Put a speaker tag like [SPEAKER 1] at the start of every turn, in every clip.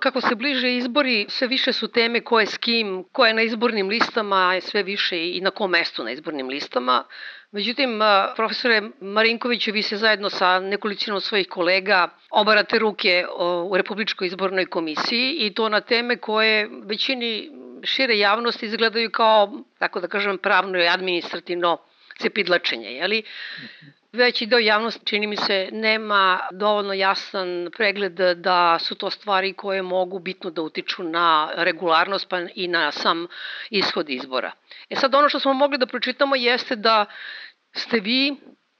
[SPEAKER 1] Kako se bliže izbori, sve više su teme ko je s kim, ko je na izbornim listama, sve više i na kom mestu na izbornim listama. Međutim, profesore Marinkoviću, vi se zajedno sa nekolicinom svojih kolega obarate ruke u Republičkoj izbornoj komisiji i to na teme koje većini šire javnosti izgledaju kao, tako da kažem, pravno i administrativno cepidlačenje, jeli? Veći deo javnosti, čini mi se, nema dovoljno jasan pregled da su to stvari koje mogu bitno da utiču na regularnost pa i na sam ishod izbora. E sad, ono što smo mogli da pročitamo jeste da ste vi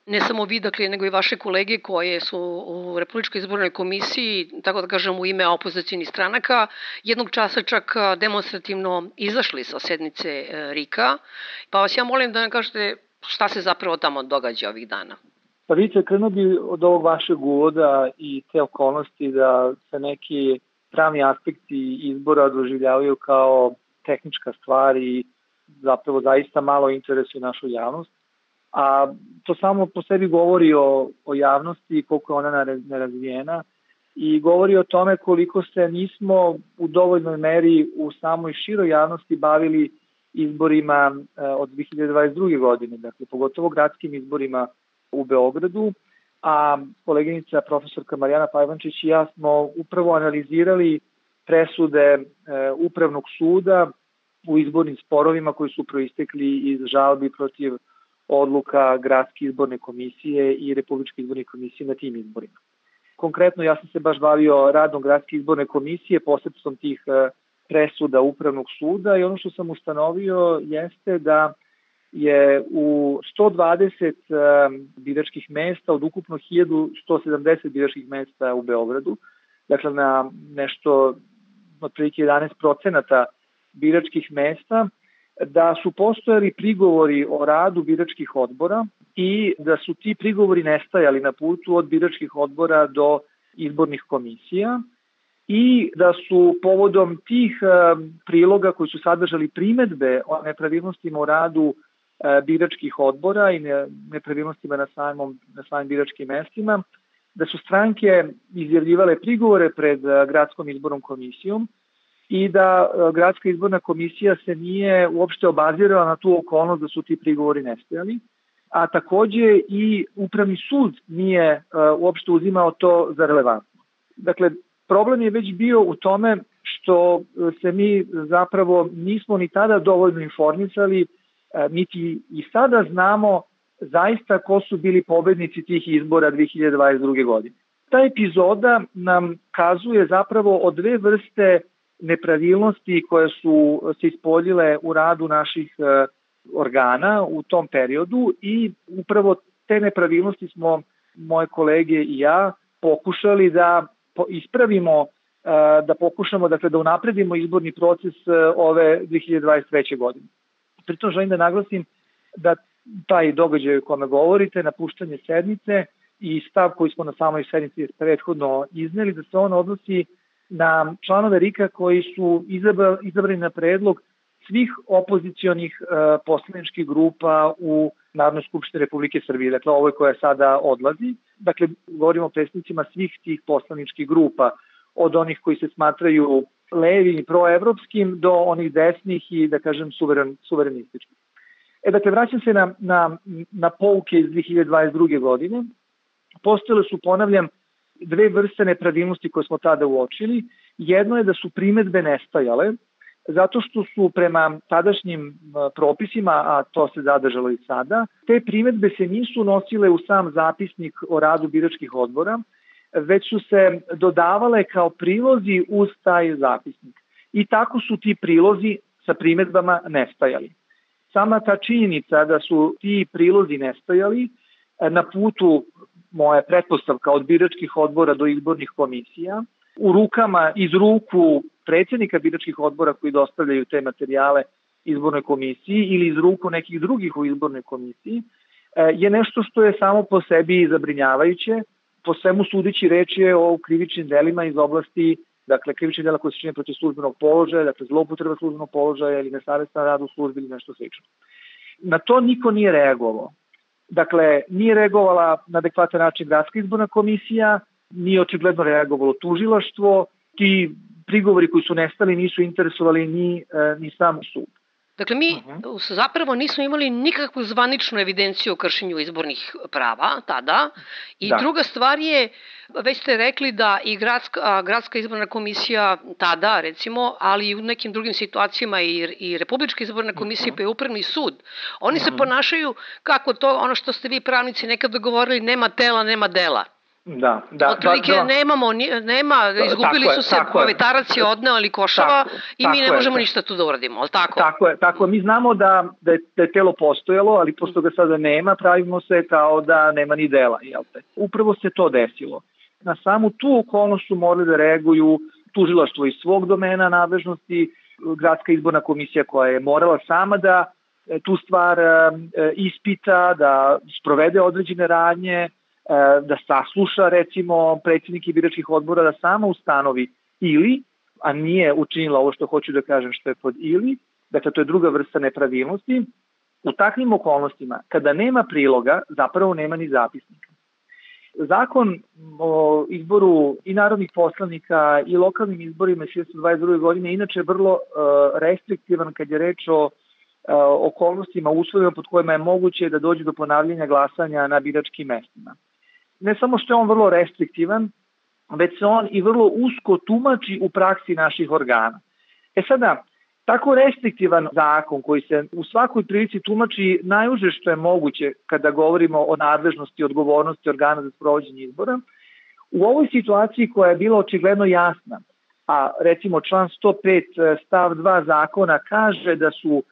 [SPEAKER 1] ne samo vi, dakle, nego i vaše kolege koje su u Republičkoj izbornoj komisiji, tako da kažem u ime opozicijnih stranaka, jednog časa čak demonstrativno izašli sa sednice e, RIKA. Pa vas ja molim da nam kažete šta se zapravo tamo događa ovih dana.
[SPEAKER 2] Pa vidite, krenuo bi od ovog vašeg uvoda i te okolnosti da se neki pravni aspekti izbora doživljavaju kao tehnička stvar i zapravo zaista malo interesuje našu javnost a to samo po sebi govori o, o javnosti i koliko je ona nerazvijena i govori o tome koliko se nismo u dovoljnoj meri u samoj široj javnosti bavili izborima e, od 2022. godine, dakle pogotovo gradskim izborima u Beogradu, a koleginica profesorka Marijana Pajvančić i ja smo upravo analizirali presude e, Upravnog suda u izbornim sporovima koji su proistekli iz žalbi protiv odluka Gradske izborne komisije i Republičke izborne komisije na tim izborima. Konkretno, ja sam se baš bavio radom Gradske izborne komisije, posebstvom tih e, presuda Upravnog suda i ono što sam ustanovio jeste da je u 120 e, biračkih mesta od ukupno 1170 biračkih mesta u Beogradu, dakle na nešto otprilike 11 procenata biračkih mesta, da su postojali prigovori o radu biračkih odbora i da su ti prigovori nestajali na putu od biračkih odbora do izbornih komisija i da su povodom tih e, priloga koji su sadržali primetbe o nepravilnostima u radu e, biračkih odbora i nepravilnostima na samom, na samim biračkim mestima, da su stranke izjavljivale prigovore pred e, gradskom izbornom komisijom i da gradska izborna komisija se nije uopšte obazirala na tu okolnost da su ti prigovori nestajali, a takođe i upravni sud nije uopšte uzimao to za relevantno. Dakle, problem je već bio u tome što se mi zapravo nismo ni tada dovoljno informisali, e, niti i sada znamo zaista ko su bili pobednici tih izbora 2022. godine. Ta epizoda nam kazuje zapravo o dve vrste nepravilnosti koje su se ispoljile u radu naših e, organa u tom periodu i upravo te nepravilnosti smo moje kolege i ja pokušali da ispravimo e, da pokušamo dakle da unapredimo izborni proces e, ove 2023. godine. Pritom želim da naglasim da taj događaj o kome govorite, napuštanje sednice i stav koji smo na samoj sednici prethodno izneli, da se on odnosi na članove RIKA koji su izabrani na predlog svih opozicionih e, poslaničkih grupa u Narodnoj skupštini Republike Srbije, dakle ovoj koja sada odlazi. Dakle, govorimo o predstavnicima svih tih poslaničkih grupa, od onih koji se smatraju levi i proevropskim do onih desnih i, da kažem, suveren, suverenističkih. E, dakle, vraćam se na, na, na pouke iz 2022. godine. Postojele su, ponavljam, dve vrste nepravilnosti koje smo tada uočili. Jedno je da su primetbe nestajale, zato što su prema tadašnjim propisima, a to se zadržalo i sada, te primetbe se nisu nosile u sam zapisnik o radu biračkih odbora, već su se dodavale kao prilozi uz taj zapisnik. I tako su ti prilozi sa primetbama nestajali. Sama ta činjenica da su ti prilozi nestajali na putu moja pretpostavka od biračkih odbora do izbornih komisija, u rukama, iz ruku predsednika biračkih odbora koji dostavljaju te materijale izbornoj komisiji ili iz ruku nekih drugih u izbornoj komisiji, e, je nešto što je samo po sebi zabrinjavajuće. Po svemu sudići reč je o krivičnim delima iz oblasti dakle, krivičnih dela koje se čine protiv službenog položaja, dakle, zloupotreba službenog položaja ili nesavestan rad u službi ili nešto slično. Na to niko nije reagovao. Dakle, nije reagovala na adekvatan način gradska izborna komisija, nije očigledno reagovalo tužilaštvo, ti prigovori koji su nestali nisu interesovali ni, ni sam sud.
[SPEAKER 1] Dakle, mi uh mhm. -huh. zapravo nismo imali nikakvu zvaničnu evidenciju o kršenju izbornih prava tada. I da. druga stvar je, već ste rekli da i gradska, gradska izborna komisija tada, recimo, ali i u nekim drugim situacijama i, i Republička izborna komisija uh mhm. -huh. pa i Upravni sud, oni uh -huh. se mhm. ponašaju kako to, ono što ste vi pravnici nekada govorili, nema tela, nema dela.
[SPEAKER 2] Da, da.
[SPEAKER 1] Otprilike da, da. nemamo, nema, izgubili tako su se vetarac je odneo ili košava tako, i mi ne možemo je, ništa tu da uradimo, ali tako?
[SPEAKER 2] Tako je, tako mi znamo da, da, je, da je telo postojalo, ali pošto ga sada nema, pravimo se kao da nema ni dela, jel te? Upravo se to desilo. Na samu tu okolnost su morali da reaguju tužilaštvo iz svog domena nadležnosti, gradska izborna komisija koja je morala sama da e, tu stvar e, ispita, da sprovede određene radnje, da sasluša recimo predsjednike biračkih odbora da sama ustanovi ili, a nije učinila ovo što hoću da kažem što je pod ili, dakle to je druga vrsta nepravilnosti, u takvim okolnostima, kada nema priloga, zapravo nema ni zapisnika. Zakon o izboru i narodnih poslanika i lokalnim izborima 1922. godine inače vrlo uh, restriktivan kad je reč o uh, okolnostima, uslovima pod kojima je moguće da dođe do ponavljanja glasanja na biračkim mestima ne samo što je on vrlo restriktivan, već se on i vrlo usko tumači u praksi naših organa. E sada, tako restriktivan zakon koji se u svakoj prilici tumači najuže što je moguće kada govorimo o nadležnosti i odgovornosti organa za sprovođenje izbora, u ovoj situaciji koja je bila očigledno jasna, a recimo član 105 stav 2 zakona kaže da su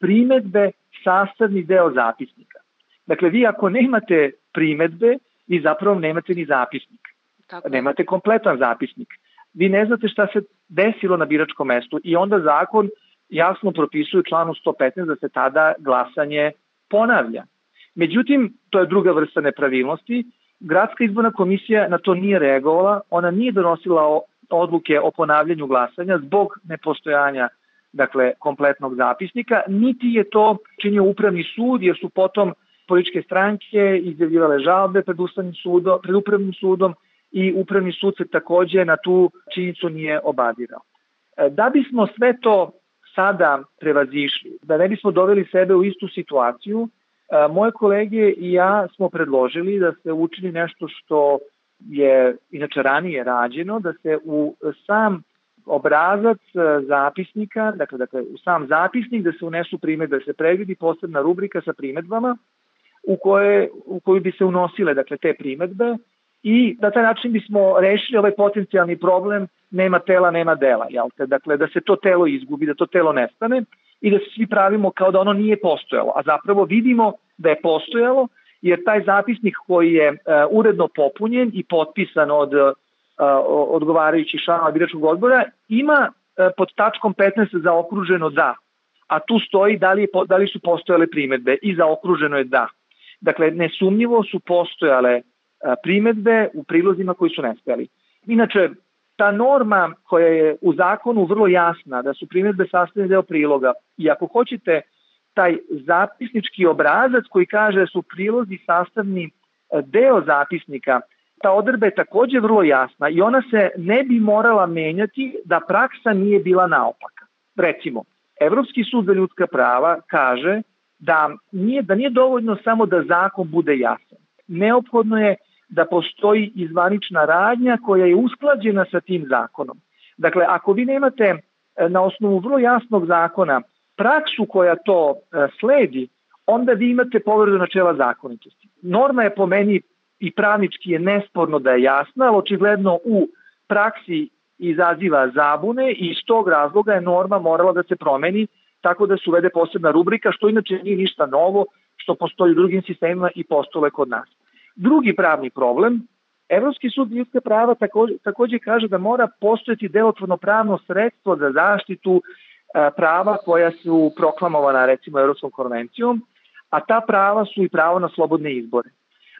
[SPEAKER 2] primetbe sastavni deo zapisnika. Dakle, vi ako nemate primetbe, vi zapravo nemate ni zapisnik. Tako. Nemate kompletan zapisnik. Vi ne znate šta se desilo na biračkom mestu i onda zakon jasno propisuje članu 115 da se tada glasanje ponavlja. Međutim, to je druga vrsta nepravilnosti. Gradska izborna komisija na to nije reagovala, ona nije donosila odluke o ponavljanju glasanja zbog nepostojanja dakle, kompletnog zapisnika, niti je to činio upravni sud, jer su potom političke stranke izjavljivale žalbe pred ustavnim sudom, pred upravnim sudom i upravni sud se takođe na tu činjenicu nije obadirao. E, da bismo sve to sada prevazišli, da ne bismo doveli sebe u istu situaciju, e, moje kolege i ja smo predložili da se učini nešto što je inače ranije rađeno, da se u sam obrazac e, zapisnika, dakle, dakle u sam zapisnik da se unesu primedbe, da se predvidi posebna rubrika sa primedbama u, koje, u koju bi se unosile dakle, te primetbe i na taj način bismo rešili ovaj potencijalni problem nema tela, nema dela, jel te? Dakle, da se to telo izgubi, da to telo nestane i da se svi pravimo kao da ono nije postojalo, a zapravo vidimo da je postojalo, jer taj zapisnik koji je uh, uredno popunjen i potpisan od uh, odgovarajućih članova biračkog odbora ima uh, pod tačkom 15 zaokruženo da, a tu stoji da li, je, da li su postojale primetbe i zaokruženo je da. Dakle, nesumnjivo su postojale primetbe u prilozima koji su nestali. Inače, ta norma koja je u zakonu vrlo jasna, da su primetbe sastavni deo priloga i ako hoćete taj zapisnički obrazac koji kaže da su prilozi sastavni deo zapisnika, ta odrba je takođe vrlo jasna i ona se ne bi morala menjati da praksa nije bila naopaka. Recimo, Evropski sud za ljudska prava kaže da nije, da nije dovoljno samo da zakon bude jasan. Neophodno je da postoji izvanična radnja koja je usklađena sa tim zakonom. Dakle, ako vi nemate e, na osnovu vrlo jasnog zakona praksu koja to e, sledi, onda vi imate povredu načela zakonitosti. Norma je po meni i pravnički je nesporno da je jasna, ali očigledno u praksi izaziva zabune i iz tog razloga je norma morala da se promeni tako da se uvede posebna rubrika, što inače nije ništa novo, što postoji u drugim sistemima i postole kod nas. Drugi pravni problem, Evropski sud ljudska prava takođe, takođe kaže da mora postojati delotvorno pravno sredstvo za zaštitu e, prava koja su proklamovana recimo Evropskom konvencijom, a ta prava su i pravo na slobodne izbore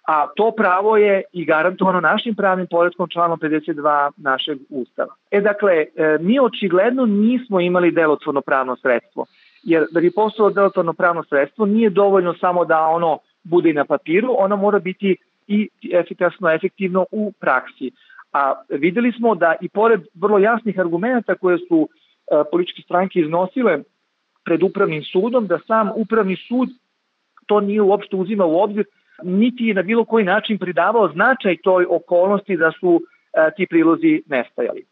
[SPEAKER 2] a to pravo je i garantovano našim pravnim poredkom članom 52 našeg ustava. E dakle, e, mi očigledno nismo imali delotvorno pravno sredstvo, jer da bi postalo delotvorno pravno sredstvo nije dovoljno samo da ono bude i na papiru, ono mora biti i efikasno, efektivno u praksi. A videli smo da i pored vrlo jasnih argumenta koje su e, političke stranke iznosile pred upravnim sudom, da sam upravni sud to nije uopšte uzimao u obzir, niti je na bilo koji način pridavao značaj toj okolnosti da su e, ti prilozi nestajali.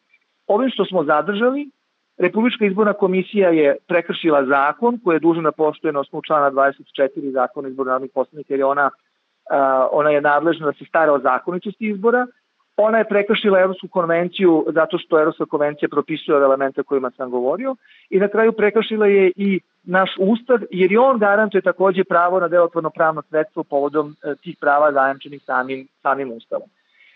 [SPEAKER 2] Ovim što smo zadržali, Republička izborna komisija je prekršila zakon koji je dužan da poštuje na osnovu člana 24 zakona izborna narodnih poslanika jer je ona, ona je nadležna da se stara o zakonitosti izbora. Ona je prekršila Evropsku konvenciju zato što Evropska konvencija propisuje elemente kojima sam govorio i na kraju prekršila je i naš ustav jer i on garantuje takođe pravo na delotvorno pravno sredstvo povodom e, tih prava zajamčenih samim, samim ustavom.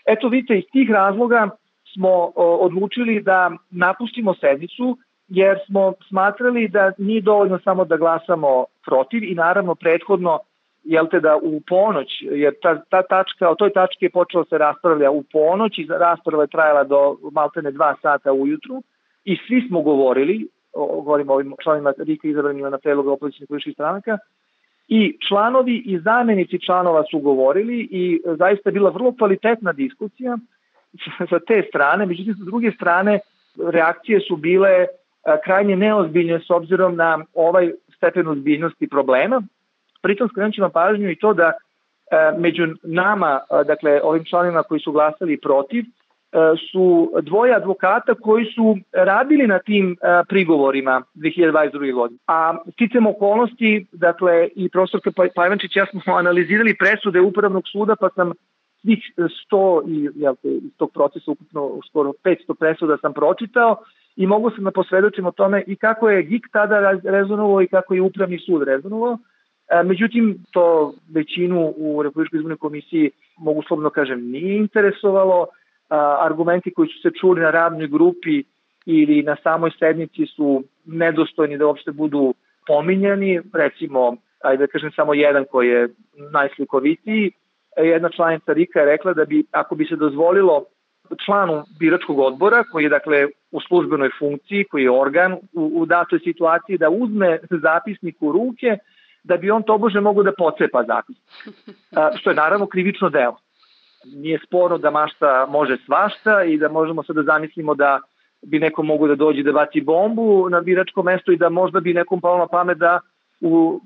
[SPEAKER 2] Eto vidite, iz tih razloga smo odlučili da napustimo sednicu jer smo smatrali da nije dovoljno samo da glasamo protiv i naravno prethodno jel te da u ponoć, jer ta, ta tačka, o toj tački je počelo se raspravlja u ponoć i rasprava je trajala do maltene dva sata ujutru i svi smo govorili, govorimo o ovim članima Rika izabranima na predloga opozicijnih političkih stranaka, i članovi i zamenici članova su govorili i zaista je bila vrlo kvalitetna diskusija sa te strane, međutim sa druge strane reakcije su bile krajnje neozbiljne s obzirom na ovaj stepen ozbiljnosti problema. Pritom skrenut vam pažnju i to da među nama, dakle ovim članima koji su glasali protiv, su dvoje advokata koji su radili na tim prigovorima 2022. godine. A sticam okolnosti, dakle i profesorka Pajvančić ja smo analizirali presude Upravnog suda pa sam svih 100 i jel te, iz tog procesa ukupno skoro 500 presuda sam pročitao i mogu se da posvedočim o tome i kako je GIK tada rezonovao i kako je Upravni sud rezonovao. E, međutim, to većinu u Republičkoj izbornoj komisiji, mogu slobno kažem, nije interesovalo. Argumenti koji su se čuli na radnoj grupi ili na samoj sednici su nedostojni da uopšte budu pominjani. Recimo, ajde da kažem samo jedan koji je najslikovitiji, jedna članica Rika je rekla da bi, ako bi se dozvolilo članu biračkog odbora, koji je dakle u službenoj funkciji, koji je organ u, u datoj situaciji, da uzme zapisnik u ruke, da bi on tobože mogu da pocepa zapisnik. Što je naravno krivično delo. Nije sporno da mašta može svašta i da možemo sad da zamislimo da bi neko mogu da dođe da baci bombu na biračko mesto i da možda bi nekom palo na pamet da u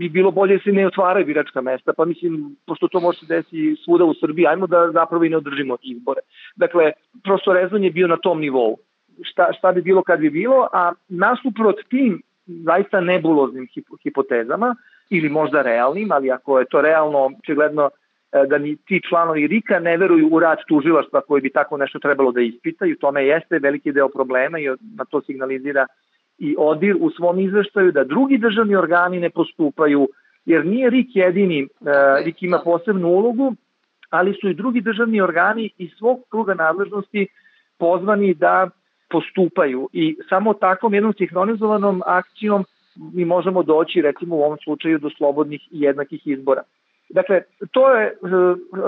[SPEAKER 2] bi bilo bolje da se ne otvaraju biračka mesta, pa mislim, pošto to može se desiti svuda u Srbiji, ajmo da zapravo i ne održimo izbore. Dakle, prosto rezon je bio na tom nivou. Šta, šta bi bilo kad bi bilo, a nasuprot tim zaista nebuloznim hipotezama, ili možda realnim, ali ako je to realno, očigledno da ni ti članovi RIKA ne veruju u rad tužilaštva koji bi tako nešto trebalo da ispita i u tome jeste veliki deo problema i na to signalizira i ODIR u svom izveštaju da drugi državni organi ne postupaju, jer nije RIK jedini, e, RIK ima posebnu ulogu, ali su i drugi državni organi iz svog kruga nadležnosti pozvani da postupaju i samo takvom jednom sinhronizovanom akcijom mi možemo doći recimo u ovom slučaju do slobodnih i jednakih izbora. Dakle, to je, e,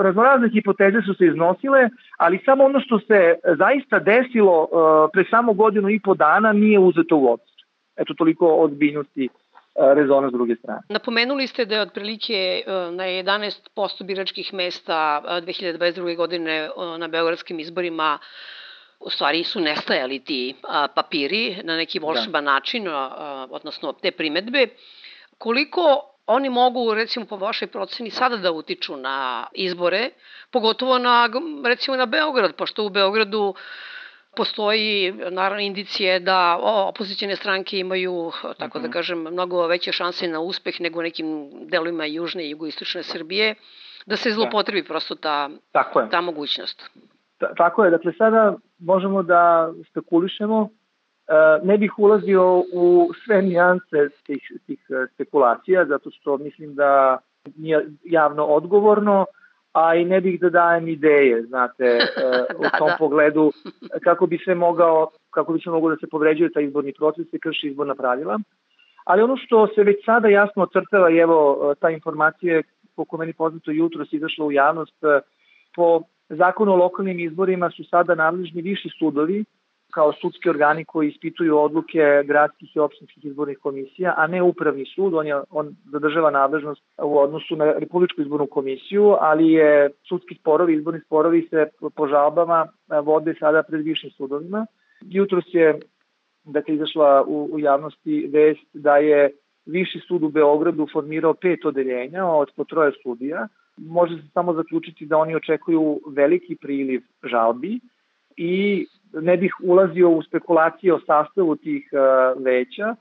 [SPEAKER 2] raznorazne hipoteze su se iznosile, ali samo ono što se zaista desilo e, pre samo godinu i po dana nije uzeto u obzir. Eto, toliko odbiljnosti e, rezona s druge strane.
[SPEAKER 1] Napomenuli ste da je otprilike na 11% biračkih mesta 2022. godine na beogradskim izborima u stvari su nestajali ti papiri na neki volšeban da. način, odnosno te primetbe. Koliko oni mogu, recimo, po vašoj proceni sada da utiču na izbore, pogotovo na, recimo, na Beograd, pošto u Beogradu postoji naravno indicije da opozicijne stranke imaju, tako da mhm. kažem, mnogo veće šanse na uspeh nego u nekim delovima južne i jugoistočne Srbije, da se zlopotrebi da. prosto ta, tako je. ta mogućnost.
[SPEAKER 2] Ta, tako je, dakle sada možemo da spekulišemo ne bih ulazio u sve nijanse tih, tih e, spekulacija, zato što mislim da nije javno odgovorno, a i ne bih da dajem ideje, znate, e, u da, tom da. pogledu kako bi se mogao, kako bi se mogao da se povređuje taj izborni proces i krši izborna pravila. Ali ono što se već sada jasno ocrtava, i evo ta informacija koliko meni poznato jutro se izašla u javnost, po zakonu o lokalnim izborima su sada nadležni viši sudovi kao sudski organi koji ispituju odluke gradskih i opštinskih izbornih komisija, a ne upravni sud. On, je, on zadržava nadležnost u odnosu na Republičku izbornu komisiju, ali je sudski sporovi, izborni sporovi se po žalbama vode sada pred višim sudovima. Jutros je dakle, izašla u, u javnosti vest da je Viši sud u Beogradu formirao pet odeljenja od po troje sudija. Može se samo zaključiti da oni očekuju veliki priliv žalbi i ne bih ulazio u spekulacije o sastavu tih uh, veća,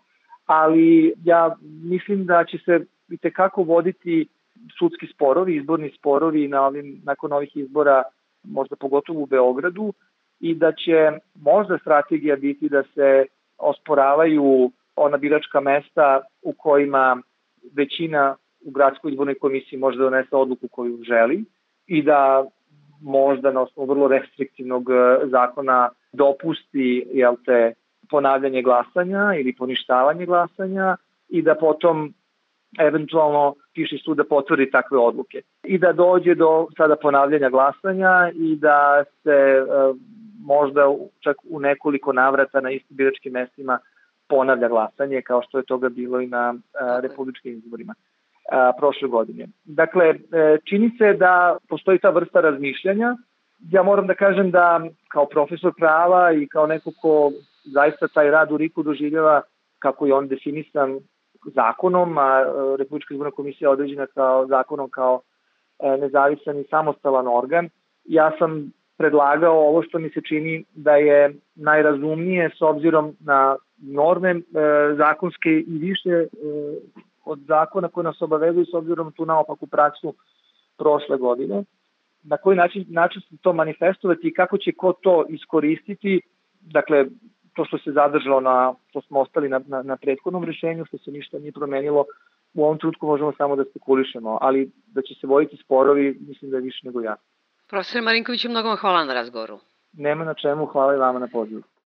[SPEAKER 2] ali ja mislim da će se i tekako voditi sudski sporovi, izborni sporovi na ovim, nakon ovih izbora, možda pogotovo u Beogradu, i da će možda strategija biti da se osporavaju ona biračka mesta u kojima većina u gradskoj izbornoj komisiji može da donese odluku koju želi i da možda na osnovu vrlo restriktivnog e, zakona dopusti jel te, ponavljanje glasanja ili poništavanje glasanja i da potom eventualno piše sud da potvrdi takve odluke. I da dođe do sada ponavljanja glasanja i da se e, možda čak u nekoliko navrata na istim biračkim mestima ponavlja glasanje kao što je toga bilo i na a, republičkim izborima a, prošle godine. Dakle, e, čini se da postoji ta vrsta razmišljanja. Ja moram da kažem da kao profesor prava i kao neko ko zaista taj rad u Riku doživljava kako je on definisan zakonom, a e, Republička izborna komisija je određena kao zakonom kao e, nezavisan i samostalan organ. Ja sam predlagao ovo što mi se čini da je najrazumnije s obzirom na norme e, zakonske i više e, od zakona koje nas obavezuju s obzirom tu naopak u praksu prošle godine. Na koji način, način se to manifestovati i kako će ko to iskoristiti, dakle, to što se zadržalo na, što smo ostali na, na, na prethodnom rešenju, što se ništa nije promenilo, u ovom trutku možemo samo da spekulišemo, ali da će se voditi sporovi, mislim da je više nego jasno.
[SPEAKER 1] Profesor Marinković, mnogo vam hvala na razgovoru.
[SPEAKER 2] Nema na čemu, hvala i vama na pozivu.